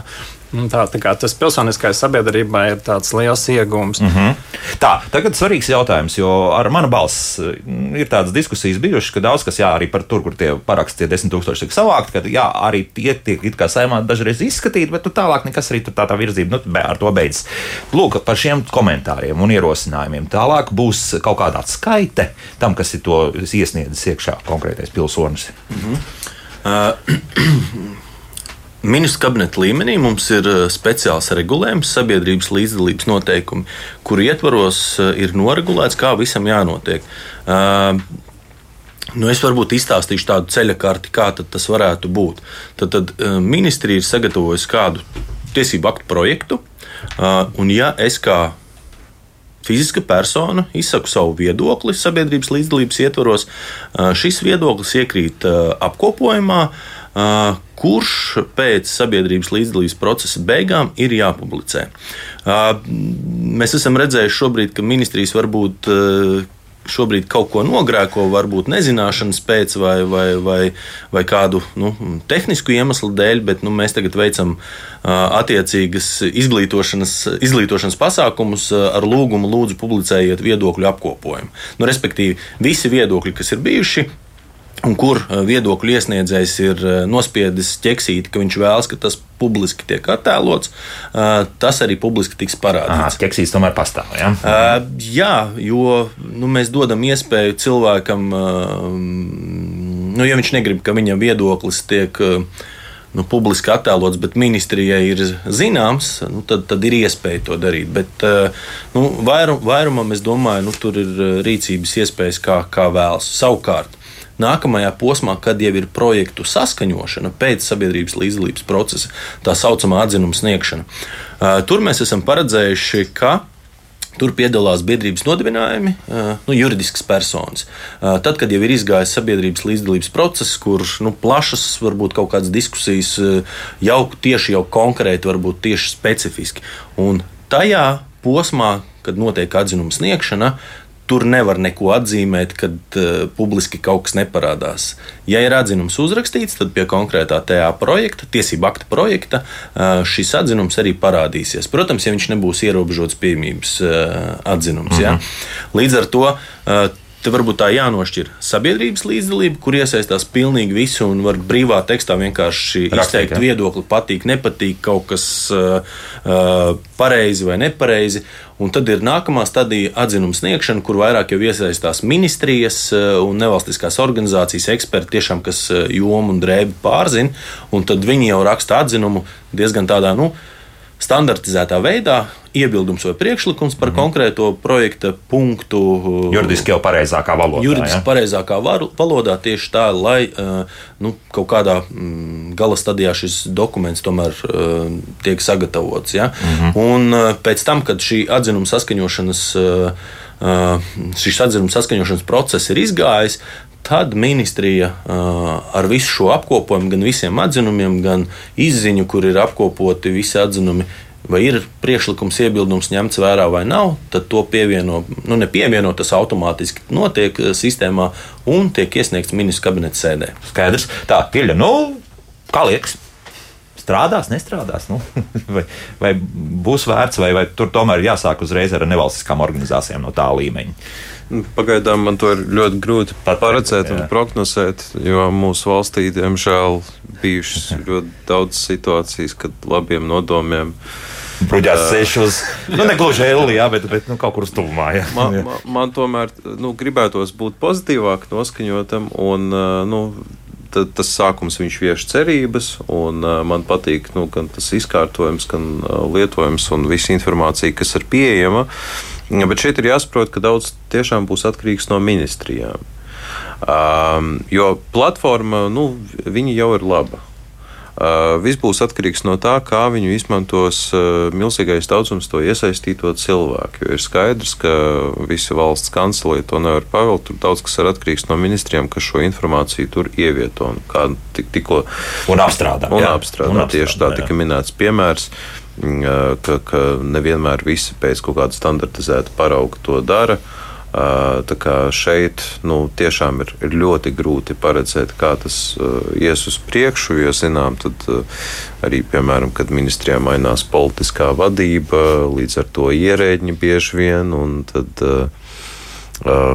Nu, tā, tā kā tas pilsoniskajai sabiedrībai ir tāds liels iegūms. Mm -hmm. Tā, tagad svarīgs jautājums, jo ar manu balsi mm, ir tādas diskusijas bijušas, ka daudz kas, jā, arī par tur, kur tie paraksti, tie desmit tūkstoši tiek savākti, ka, jā, arī tie tiek it kā saimā dažreiz izskatīti, bet nu, tālāk nekas arī tur tā, tā virzība, nu, ar to beidzas. Lūk, par šiem komentāriem un ierosinājumiem. Tālāk būs kaut kāda atskaite tam, kas ir to iesniedzis iekšā konkrētais pilsonis. Mm -hmm. uh, Ministru kabineta līmenī mums ir eh, speciāls regulējums, sabiedrības līdzdalības noteikumi, kur ietvaros eh, ir noregulēts, kā visam jānotiek. Uh, Nu, es varbūt izstāstīšu tādu ceļa karti, kā tas varētu būt. Tad, tad ministrija ir sagatavojusi kādu tiesību aktu projektu, un ja es kā fiziska persona izsaku savu viedokli sabiedrības līdzdalības ietvaros, šis viedoklis iekrīt apkopojumā kurš pēc sabiedrības līdzdalības procesa beigām ir jāpublicē. Mēs esam redzējuši šobrīd, ka ministrijas varbūt šobrīd kaut ko nogrēko, varbūt nezināšanas pēc vai, vai, vai, vai kādu nu, tehnisku iemeslu dēļ, bet nu, mēs tagad veicam attiecīgas izglītošanas, izglītošanas pasākumus ar lūgumu, lūdzu, publicējiet viedokļu apkopojumu. Nu, respektīvi, visi viedokļi, kas ir bijuši, un kur eh, viedokļu iesniedzējs ir eh, nospiedis ķeksīti, ka viņš vēlas, ka tas publiski tiek attēlots, eh, tas arī publiski tiks parādīts. Tā ķeksīts tomēr pastāv. Ja? Jā, jo nu, mēs dodam iespēju cilvēkam, nu, ja viņš negrib, ka viņa viedoklis tiek nu, publiski attēlots, bet ministrijai ir zināms, nu, tad, tad ir iespēja to darīt. Bet nu, vairum, vairumam, es domāju, nu, tur ir rīcības iespējas, kā, kā vēlas. Savukārt, nākamajā posmā, kad jau ir projektu saskaņošana pēc sabiedrības līdzdalības procesa, tā saucamā atzinuma sniegšana. Tur mēs esam paredzējuši, ka Tur piedalās biedrības nodibinājumi, nu, juridiskas personas. Tad, kad jau ir izgājis sabiedrības līdzdalības process, kur nu, plašas, varbūt kaut kādas diskusijas jau tieši jau konkrēti, varbūt tieši specifiski. Un tajā posmā, kad notiek atzinuma sniegšana, tur nevar neko atzīmēt, kad uh, publiski kaut kas neparādās. Ja ir atzinums uzrakstīts, tad pie konkrētā TA projekta, tiesību akta projekta, uh, šis atzinums arī parādīsies. Protams, ja viņš nebūs ierobežots pieejamības uh, atzinums. Mm -hmm. ja? Mhm. Līdz ar to uh, Te varbūt tā jānošķir sabiedrības līdzdalība, kur iesaistās pilnīgi visi un var brīvā tekstā vienkārši Rakstīt, izteikt ja? viedokli, patīk, nepatīk, kaut kas uh, uh, pareizi vai nepareizi. Un tad ir nākamā stadija atzinuma sniegšana, kur vairāk jau iesaistās ministrijas uh, un nevalstiskās organizācijas eksperti, tiešām, kas uh, jomu un drēbi pārzina. Tad viņi jau raksta atzinumu diezgan tādā, nu, standartizētā veidā iebildums vai priekšlikums par mm. konkrēto projekta punktu. Juridiski jau pareizākā valodā. Juridiski ja? pareizākā valodā tieši tā, lai nu, kaut kādā mm, gala stadijā šis dokuments tomēr tiek sagatavots. Ja? Mm -hmm. Un pēc tam, kad šī atzinuma saskaņošanas šis atzinuma saskaņošanas process ir izgājis, tad ministrija ar visu šo apkopojumu, gan visiem atzinumiem, gan izziņu, kur ir apkopoti visi atzinumi, vai ir priekšlikums, iebildums ņemts vērā vai nav, tad to pievieno, nu, nepievieno, tas automātiski notiek sistēmā un tiek iesniegts ministrs kabineta sēdē. Skaidrs. Tā, pieļa, nu, kā liekas? Strādās, nestrādās. Nu, vai, vai būs vērts, vai, vai tur tomēr jāsāk uzreiz ar nevalstiskām organizācijām no tā līmeņa? Pagaidām man to ir ļoti grūti Pat paredzēt jā. un prognozēt, jo mūsu valstī, diemžēl, bijušas ļoti daudz situācijas, kad labiem nodomiem. Bruģās ceļš uz, nu, ne gluži Elijā, bet, bet nu, kaut kur uz tuvumā. Jā. Man, man, man tomēr nu, gribētos būt pozitīvāk noskaņotam, un nu, tas sākums viņš vieš cerības, un man patīk nu, gan tas izkārtojums, gan lietojums un visa informācija, kas ir pieejama. Bet šeit ir jāsaprot, ka daudz tiešām būs atkarīgs no ministrijām. Um, jo platforma, nu, jau ir laba. Uh, viss būs atkarīgs no tā, kā viņu izmantos uh, milzīgais daudzums to iesaistīto cilvēku. Jo ir skaidrs, ka visa valsts kancelē to nevar pavēlt. Tur daudz kas ir atkarīgs no ministriem, kas šo informāciju tur ievieto un, tik, tikko, un apstrādā. Un apstrādā. Un apstrādā tieši tā tika minēts piemērs. Mm, ka, ka nevienmēr visi pēc kaut kāda standartizēta parauga to dara. Tā kā šeit nu, tiešām ir, ir ļoti grūti paredzēt, kā tas uh, ies uz priekšu. Jo, zinām, tad uh, arī, piemēram, kad ministrijā mainās politiskā vadība, līdz ar to ierēģi bieži vien. Tad, uh,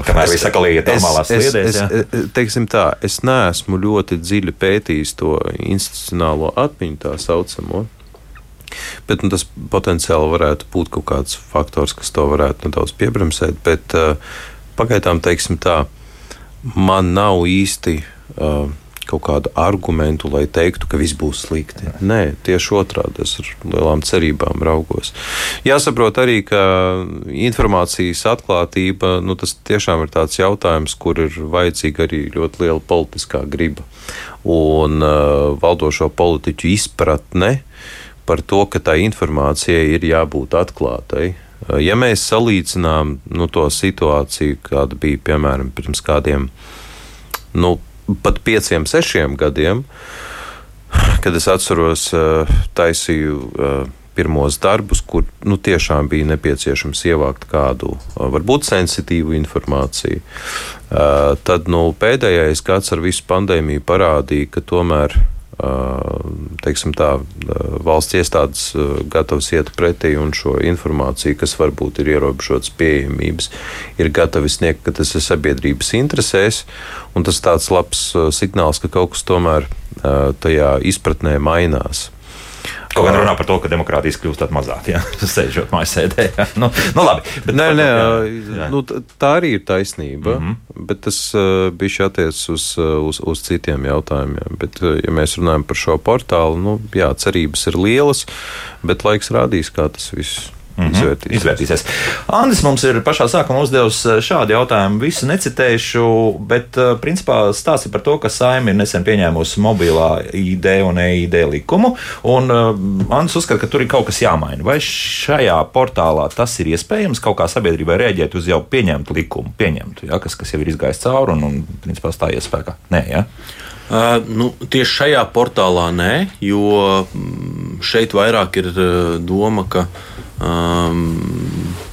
Kamēr viss atkal iet normālās sliedēs. Es, es, es, teiksim tā, es neesmu ļoti dziļi pētījis to institucionālo atmiņu, tā saucamo. Bet nu, tas potenciāli varētu būt kaut kāds faktors, kas to varētu nedaudz piebremzēt. Bet uh, pagaidām, teiksim tā, man nav īsti. Uh, kaut kādu argumentu, lai teiktu, ka viss būs slikti. Nē, tieši otrādi es ar lielām cerībām raugos. Jāsaprot arī, ka informācijas atklātība nu, tas tiešām ir tāds jautājums, kur ir vajadzīga arī ļoti liela politiskā griba un uh, valdošo politiķu izpratne par to, ka tā informācija ir jābūt atklātai. Ja mēs salīdzinām nu, to situāciju, kāda bija piemēram pirms kādiem, nu, pat pieciem, sešiem gadiem, kad es atceros, taisīju pirmos darbus, kur nu, tiešām bija nepieciešams ievākt kādu varbūt sensitīvu informāciju. Tad nu, pēdējais gads ar visu pandēmiju parādīja, ka tomēr teiksim, tā, valsts iestādes gatavas iet pretī un šo informāciju, kas varbūt ir ierobežotas pieejamības, ir gatavi sniegt, ka tas ir sabiedrības interesēs. Tas ir tāds labs signāls, ka kaut kas tomēr tajā izpratnē mainās. Kaut gan runā par to, ka demokrātijas kļūst tāda mazāk, ja sēžot mājās sēdē. Ja. Nu, nu, labi, nē, nē, jā. Nu, tā arī ir taisnība, mm -hmm. bet tas uh, bija attiecas uz, uz, uz citiem jautājumiem. Bet, uh, ja mēs runājam par šo portālu, nu, jā, cerības ir lielas, bet laiks rādīs, kā tas viss mm -hmm. izvērtīsies. Andris mums ir pašā sākumā uzdevusi šādu jautājumu. Visu necitēšu, bet principā stāsta par to, ka saima ir nesen pieņēmusi mobilā ID un EID likumu. Un Andris uzskata, ka tur ir kaut kas jāmaina. Vai šajā portālā tas ir iespējams kaut kā sabiedrībai rēģēt uz jau pieņemtu likumu, pieņemtu, ja, kas, kas jau ir izgājis cauri un, un principā stājies spēkā? Nē, ja? Uh, nu, tieši šajā portālā nē, jo mm, šeit vairāk ir doma, ka um,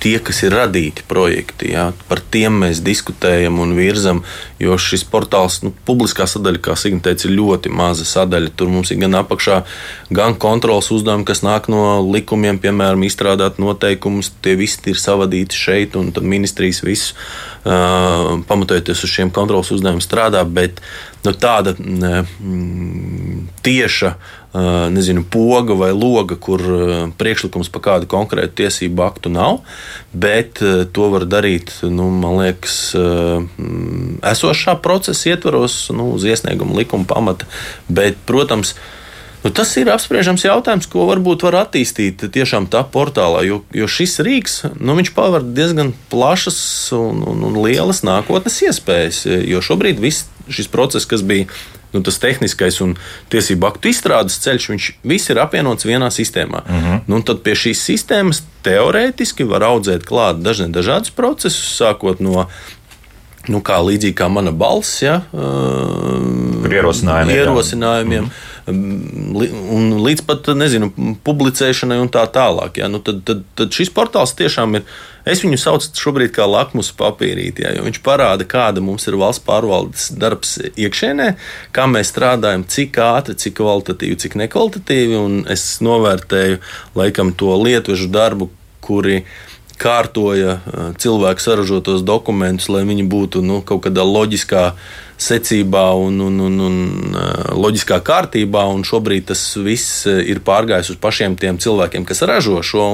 tie, kas ir radīti projekti, jā, par tiem mēs diskutējam un virzam. Jo šis portāls, nu, publiskā sadaļa, kā Signa teica, ir ļoti maza sadaļa. Tur mums ir gan apakšā, gan kontrols uzdevumi, kas nāk no likumiem, piemēram, izstrādāt noteikumus. Tie visi ir savadīti šeit, un ministrijas visu uh, pamatojoties uz šiem kontrols uzdevumiem strādā. Bet nu, tāda mm, tieša nezinu, poga vai loga, kur priekšlikums par kādu konkrētu tiesību aktu nav, bet to var darīt, nu, man liekas, esošā procesa ietvaros, nu, uz iesnieguma likuma pamata. Bet, protams, Nu, tas ir apspriežams jautājums, ko varbūt var attīstīt tiešām tā portālā, jo, jo šis rīks nu, paver diezgan plašas un, un, un lielas nākotnes iespējas. Jo šobrīd viss šis process, kas bija nu, tas tehniskais un tiesību aktu izstrādes ceļš, viņš viss ir apvienots vienā sistēmā. Uh mhm. -huh. nu, tad pie šīs sistēmas teorētiski var audzēt klāt dažne dažādus procesus, sākot no nu, kā līdzīgi kā mana balss, ja, uh, ierosinājumiem. ierosinājumiem. Mm un līdz pat nezinu, publicēšanai un tā tālāk. Ja? Nu, tad, tad, tad šis portāls tiešām ir. Es viņu saucu šobrīd par lakmus papīrīti, ja, jo viņš parāda, kāda mums ir valsts pārvaldes darbs iekšēnē, kā mēs strādājam, cik ātri, cik kvalitatīvi, cik nekvalitatīvi. Es novērtēju laikam to lietvežu darbu, kuri kārtoja cilvēku saražotos dokumentus, lai viņi būtu nu, kaut kādā loģiskā secībā un, un, un, un loģiskā kārtībā. Un šobrīd tas viss ir pārgājis uz pašiem tiem cilvēkiem, kas ražo šo.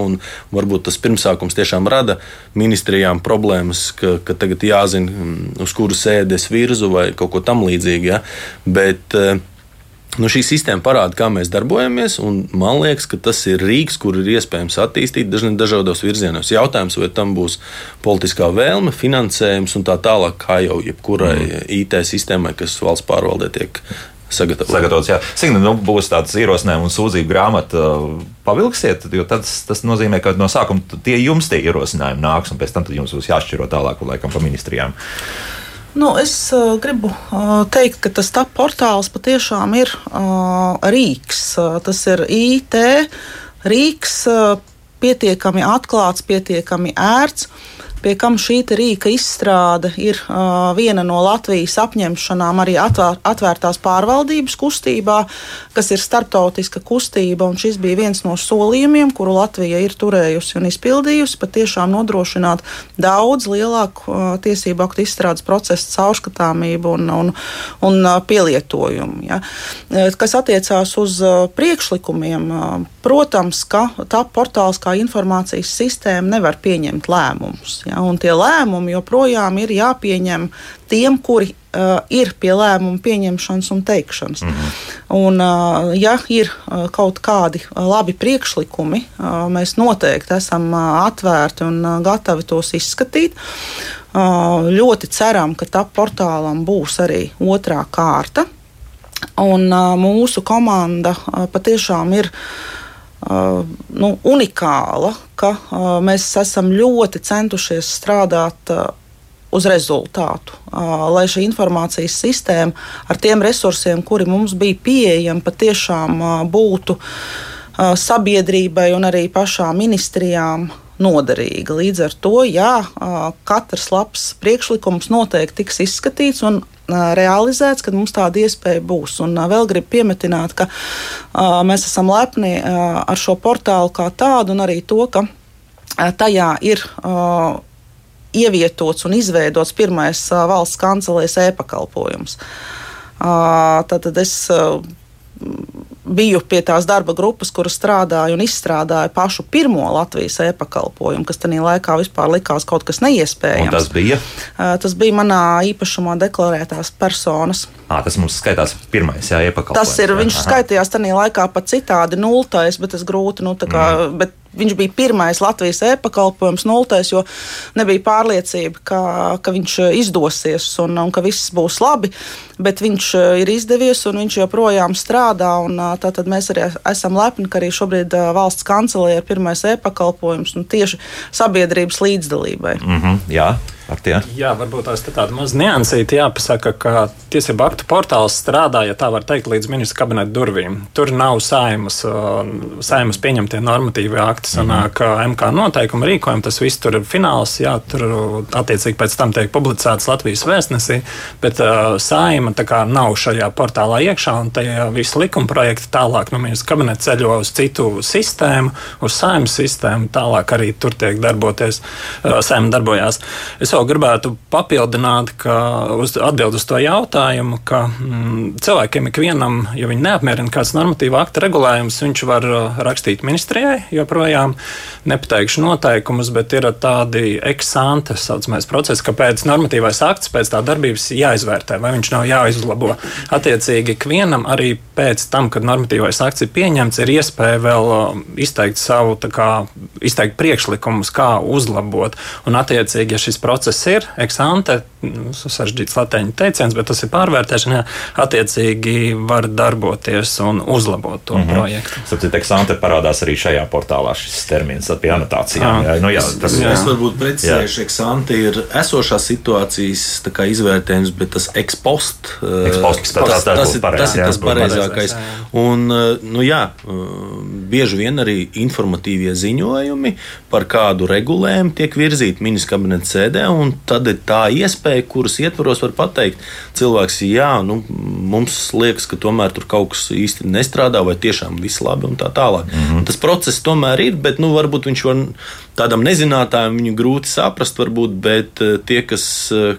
Varbūt tas pirmsākums tiešām rada ministrijām problēmas, ka, ka tagad jāzina, uz kuru sēdes virzu vai kaut ko tamlīdzīgu. Ja? Bet, Nu, šī sistēma parāda, kā mēs darbojamies, un man liekas, ka tas ir rīks, kur ir iespējams attīstīt dažādos virzienos. Jautājums, vai tam būs politiskā vēlme, finansējums un tā tālāk, kā jau jebkurai mm. IT sistēmai, kas valsts pārvaldē tiek sagatavots. Sagatavots. Signa, nu, būs tāds ierosinājums un sūdzību grāmata. Pavilksiet, jo tas, tas nozīmē, ka no sākuma tie jums tie ierosinājumi nāks, un pēc tam jums būs jāšķiro tālāk, laikam, pa ministrijām. Nu, es uh, gribu uh, teikt, ka tas TAP portāls patiešām ir uh, rīks. Uh, tas ir IT rīks, uh, pietiekami atklāts, pietiekami ērts. Uh, pie kam šī rīka izstrāde ir uh, viena no Latvijas apņemšanām arī atvēr, atvērtās pārvaldības kustībā, kas ir starptautiska kustība. Šis bija viens no solījumiem, kuru Latvija ir turējusi un izpildījusi, patiešām nodrošināt daudz lielāku uh, tiesību aktu izstrādes procesu caurskatāmību un, un, un uh, pielietojumu. Ja. Kas attiecās uz uh, priekšlikumiem, uh, protams, ka tā portāls kā informācijas sistēma nevar pieņemt lēmumus. Ja, un tie lēmumi joprojām ir jāpieņem tiem, kuri uh, ir pie lēmumu pieņemšanas un teikšanas. Mm -hmm. un, uh, ja ir uh, kaut kādi labi priekšlikumi, uh, mēs noteikti esam uh, atvērti un uh, gatavi tos izskatīt. Uh, ļoti ceram, ka tā portālam būs arī otrā kārta. Un uh, mūsu komanda uh, patiešām ir uh, Uh, nu, unikāla, ka uh, mēs esam ļoti centušies strādāt uh, uz rezultātu, lai šī informācijas sistēma ar tiem resursiem, kuri mums bija pieejami, patiešām būtu sabiedrībai un arī pašām ministrijām noderīga. Līdz ar to, jā, katrs labs priekšlikums noteikti tiks izskatīts un realizēts, kad mums tāda iespēja būs. Un vēl gribu piemetināt, ka mēs esam lepni ar šo portālu kā tādu un arī to, ka tajā ir ievietots un izveidots pirmais valsts kancelēs e-pakalpojums. Tad es biju pie tās darba grupas, kur strādāju un izstrādāju pašu pirmo Latvijas e-pakalpojumu, kas tajā laikā vispār likās kaut kas neiespējams. Un tas bija? Tas bija manā īpašumā deklarētās personas. À, tas mums skaitās pirmais, jā, e-pakalpojums. Tas ir, jā. viņš Aha. skaitījās tajā laikā pat citādi nultais, bet tas grūti, nu, kā, mm. bet viņš bija pirmais Latvijas e-pakalpojums, nultais, jo nebija pārliecība, ka, ka viņš izdosies un, un ka viss būs labi. Bet viņš ir izdevies un viņš joprojām strādā. Tātad mēs arī esam lepni, ka arī šobrīd valsts kancelē ir pirmais e-pakalpojums tieši sabiedrības līdzdalībai. Mm -hmm, jā. Artie? Jā, varbūt tās tāda maza niansīta jāpasaka, ka tiesību aktu portāls strādā, ja tā var teikt, līdz ministra kabineta durvīm. Tur nav saimas, saimas pieņemtie normatīvi akti, sanāk, mm -hmm. MK noteikumi, rīkojumi, tas viss tur ir fināls, jā, tur attiecīgi pēc tam tiek publicēts Latvijas vēstnesī, bet uh, saima tā kā nav šajā portālā iekšā, un tie visi likuma projekti tālāk no ministra kabineta ceļo uz citu sistēmu, uz saimas sistēmu, tālāk arī tur tiek darboties, uh, saima darbojās. Es vēl gribētu papildināt, ka uz, atbild uz to jautājumu, ka mm, cilvēkiem ikvienam, ja viņi neapmierina kāds normatīva akta regulējums, viņš var uh, rakstīt ministrijai, joprojām nepateikšu noteikumus, bet ir tādi eksante saucamais process, ka pēc normatīvais akts, pēc tā darbības jāizvērtē, vai viņš nav jāizlabo. Attiecīgi, ikvienam arī pēc tam, kad normatīvais akts ir pieņemts, ir iespēja vēl uh, izteikt savu, kā, izteikt priekšlikumus, kā uzlabot. Un, attiecīgi, ja šis process process ir eksante, nu, sarežģīts latviešu teiciens, bet tas ir pārvērtēšanā. Attiecīgi var darboties un uzlabot to mm -hmm. projektu. Sapratu, eksante parādās arī šajā portālā šis termins pie anotācijām. Jā. Jā, nu, jā, tas, jā. Es varbūt precizēšu, eksante ir esošās situācijas izvērtējums, bet tas ekspost, ekspost tā, tā, tā, tas, ir, pareiz, tas ir tas pareizākais. Un, nu, jā, bieži vien arī informatīvie ziņojumi par kādu regulējumu tiek virzīti ministra kabineta sēdē un tad ir tā iespēja, kuras ietvaros var pateikt, cilvēks, jā, nu, mums liekas, ka tomēr tur kaut kas īsti nestrādā, vai tiešām viss labi un tā tālāk. Mm -hmm. Tas process tomēr ir, bet nu, varbūt viņš var tādam nezinātājam viņu grūti saprast, varbūt, bet eh, tie, kas eh,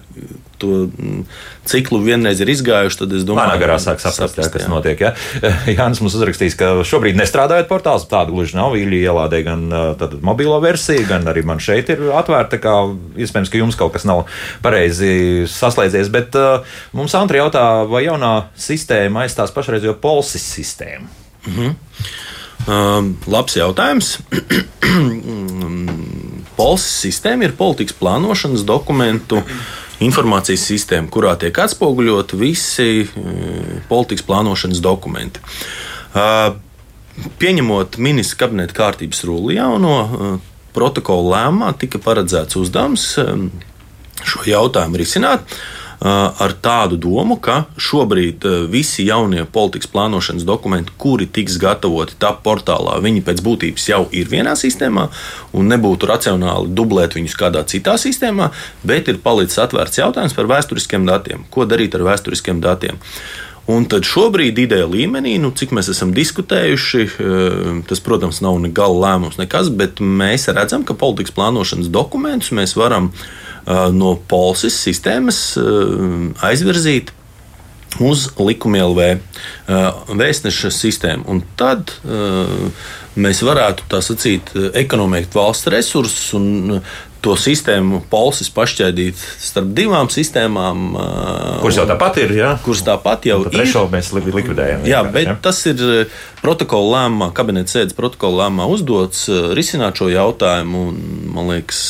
to mm, ciklu vienreiz ir izgājuši, tad es domāju, ka garā sāk saprast, saprast jā, kas jā. notiek. Jā. Jānis mums uzrakstīs, ka šobrīd nestrādājot portāls, tāda gluži nav. Vīļi ielādē gan tātad, mobilo versiju, gan arī man šeit ir atvērta. Kā, iespējams, ka jums kaut kas nav pareizi saslēdzies, bet uh, mums Antri jautā, vai jaunā sistēma aizstās pašreizējo polsis sistēmu? Mm -hmm. Um, labs jautājums. Polsis sistēma ir politikas plānošanas dokumentu informācijas sistēma, kurā tiek atspoguļoti visi uh, politikas plānošanas dokumenti. Pieņemot ministra kabineta kārtības rulli jauno protokola lēmumā, tika paredzēts uzdevums um, šo jautājumu risināt. Uh, ar tādu domu, ka šobrīd visi jaunie politikas plānošanas dokumenti, kuri tiks gatavoti tā portālā, viņi pēc būtības jau ir vienā sistēmā un nebūtu racionāli dublēt viņus kādā citā sistēmā, bet ir palicis atvērts jautājums par vēsturiskiem datiem. Ko darīt ar vēsturiskiem datiem? Un tad šobrīd ideja līmenī, nu, cik mēs esam diskutējuši, tas, protams, nav ne gala lēmums, nekas, bet mēs redzam, ka politikas plānošanas dokumentus mēs varam uh, no polses sistēmas aizvirzīt uz likuma LV vēstneša sistēmu. Un tad mēs varētu tā sacīt, ekonomēt valsts resursus un to sistēmu polsis pašķēdīt starp divām sistēmām. Kuras jau tāpat ir? Jā? Kuras tāpat jau ir. Trešo mēs likvidējam. Jā, bet jā. tas ir protokola lēmumā, kabineta sēdes protokola lēmumā uzdots risināt šo jautājumu. Un, man liekas,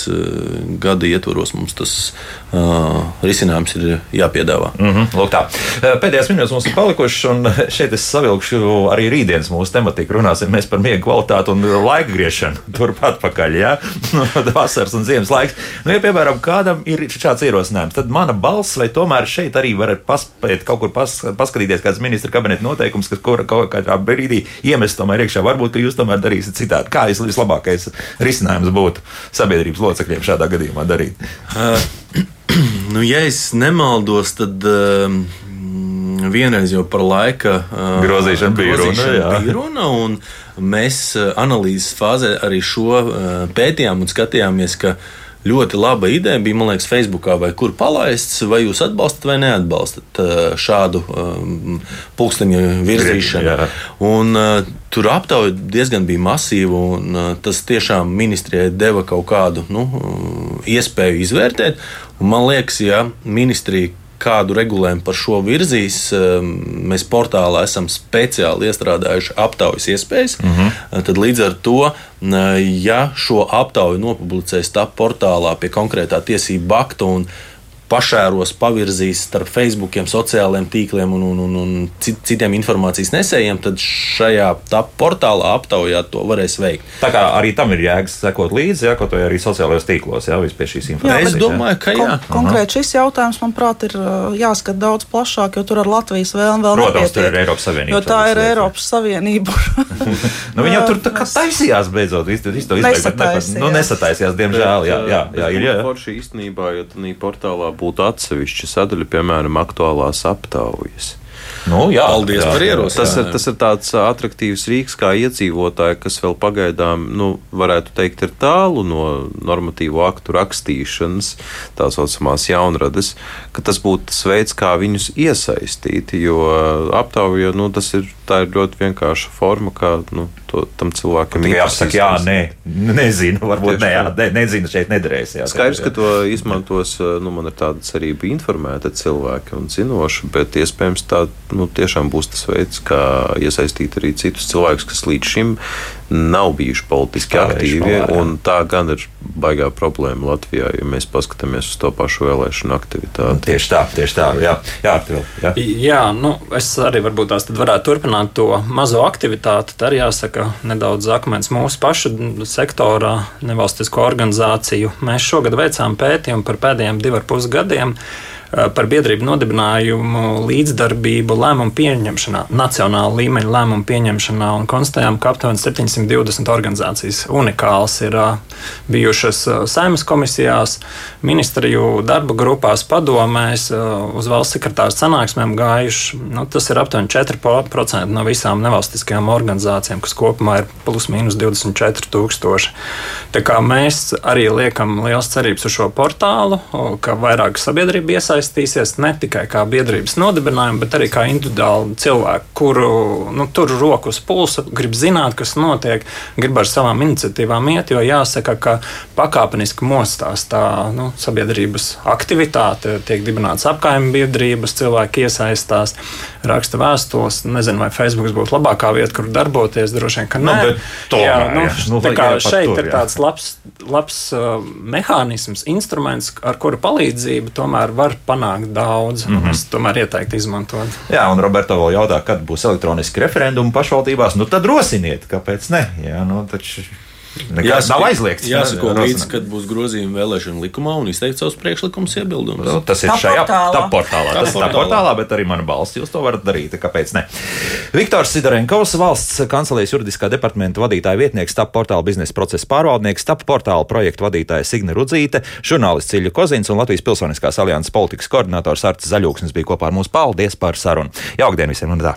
gada ietvaros mums tas uh, risinājums ir jāpiedāvā. Mm -hmm, lūk tā. Pēdējās minūtes mums ir palikušas, un šeit es savilkšu arī rītdienas mūsu tematiku. Runāsim mēs par miega kvalitāti un laika griešanu turpat pakaļ. Ja? Vasaras un ziemas laiks. Nu, ja, piemēram, kādam ir šāds ierosinājums, tad mana balss, vai tomēr šeit arī varat paspēt kaut kur pas, paskatīties, kāds ministra kabineta noteikums, kas kaut kādā brīdī iemest tomēr iekšā. Varbūt jūs tomēr darīsiet citādi. Kā vislabākais risinājums būtu sabiedrības locekļiem šādā gadījumā darīt? Uh, nu, ja es nemaldos, tad. Uh, vienreiz jau par laika uh, grozīšanu bija runa. Bija runa Mēs eh, analīzes fāzē arī šo eh, pētījām un skatījāmies, ka ļoti laba ideja bija, man liekas, Facebookā vai kur palaists, vai jūs atbalstat vai neatbalstat eh, šādu um, pulksteņa virzīšanu. Jā. Un, uh, tur aptauja diezgan bija masīva, un uh, tas tiešām ministrijai deva kaut kādu nu, iespēju izvērtēt. Un man liekas, ja ministrija kādu regulējumu par šo virzīs. Mēs portālā esam speciāli iestrādājuši aptaujas iespējas. Mm -hmm. Tad līdz ar to, ja šo aptauju nopublicēs tā portālā pie konkrētā tiesību akta un pašēros, pavirzīs starp Facebook, sociālajiem tīkliem un, un, un, un citiem informācijas nesējiem, tad šajā portālā aptaujā to varēs veikt. Tā kā arī tam ir jēgas sekot līdzi, ja, kaut arī sociālajos tīklos, jā, pie šīs informācijas. Jā, es domāju, ka jā. Kon konkrēt šis jautājums, manuprāt, ir jāskat daudz plašāk, jo tur ar Latvijas vēlmu vēl Protams, tur ir Eiropas Savienība. Jo tā ir lieta. Eiropas Savienība. nu, viņa tur tā kā taisījās beidzot, visu to izdarīt. Nu, nesataisījās, diemžēl. Jā, jā, jā, ir, jā. Forši īstenībā, jo tā portālā būtu atsevišķa sadaļa, piemēram, aktuālās aptaujas. Nu, jā, Paldies jā, par ierosinājumu. Tas, ir, tas ir tāds attraktīvs rīks, kā iedzīvotāji, kas vēl pagaidām, nu, varētu teikt, ir tālu no normatīvo aktu rakstīšanas, tā saucamās jaunrades, ka tas būtu tas veids, kā viņus iesaistīt. Jo aptauja, nu, tas ir, ir ļoti vienkārša forma, kā nu, to, tam cilvēkam ir jāsaka, jā, nē, nezinu, varbūt Tieši, ne, jā, ne, nezinu, šeit nederēs. Jā, Skaidrs, ka to izmantos, nu, man ir tāda cerība informēta cilvēki un zinoši, bet iespējams tā nu, tiešām būs tas veids, kā iesaistīt arī citus cilvēkus, kas līdz šim nav bijuši politiski Stāvējuši aktīvi. Malā, tā gan ir baigā problēma Latvijā, ja mēs paskatāmies uz to pašu vēlēšanu aktivitāti. Nu, tieši tā, tieši tā. Jā, jā, Artil, jā. jā nu, es arī varbūt tās varētu turpināt to mazo aktivitāti. Tā arī jāsaka, nedaudz akmens mūsu pašu sektorā, nevalstisko organizāciju. Mēs šogad veicām pētījumu par pēdējiem diviem ar pus gadiem. Eh, par biedrību nodibinājumu, līdzdarbību, lēmumu pieņemšanā, nacionāla līmeņa lēmumu pieņemšanā, un konstatējām, ka aptuveni 720 organizācijas unikāls ir eh, bijušas eh, saimnes komisijās, ministriju darba grupās, padomēs, uz valsts sekretāra sanāksmēm gājuši. Nu, tas ir aptuveni 4% no visām nevalstiskajām organizācijām, kas kopumā ir plus mīnus 24 tūkstoši. Tā kā mēs arī liekam liels cerības uz šo portālu, ka vairāk sabiedrība iesaistās iesaistīsies ne tikai kā biedrības nodibinājumu, bet arī kā individuāli cilvēki, kuru nu, tur roku uz pulsa, grib zināt, kas notiek, grib ar savām iniciatīvām iet. Jo jāsaka, ka pakāpeniski mostās tā nu, sabiedrības aktivitāte, tiek dibināts apkaimē biedrības, cilvēki iesaistās, raksta vēstules. Nezinu, vai Facebook būtu labākā vieta, kur darboties. Droši vien, ka nu, nē, tomēr, jā, nu, jā. Nu, tā kā šeit tur, ir tāds labs, labs uh, mehānisms, instruments, ar kuru palīdzību tomēr var panākt panākt daudz. Mm -hmm. Es tomēr ieteiktu izmantot. Jā, un Roberto vēl jautā, kad būs elektroniski referendumi pašvaldībās. Nu tad rosiniet, kāpēc ne? Jā, nu, taču... Nekas nav aizliegts. Jāsako līdzi, kad būs grozījumi vēlēšana likumā un izteikt savus priekšlikumus, iebildumus. Nu, tas ir tā šajā portālā. portālā. Tas ir tā portālā, bet arī mana balss. Jūs to varat darīt. Kāpēc ne? Viktors Sidorenkovs, valsts kancelēs juridiskā departamenta vadītāja vietnieks, TAP portāla biznesa procesa pārvaldnieks, TAP portāla projektu vadītāja Signe Rudzīte, žurnālists Ciļa Kozins un Latvijas Pilsoniskās alianses politikas koordinators Arts Zaļūksnis bija kopā ar mums. Paldies par sarunu! Jaukdien visiem un tā!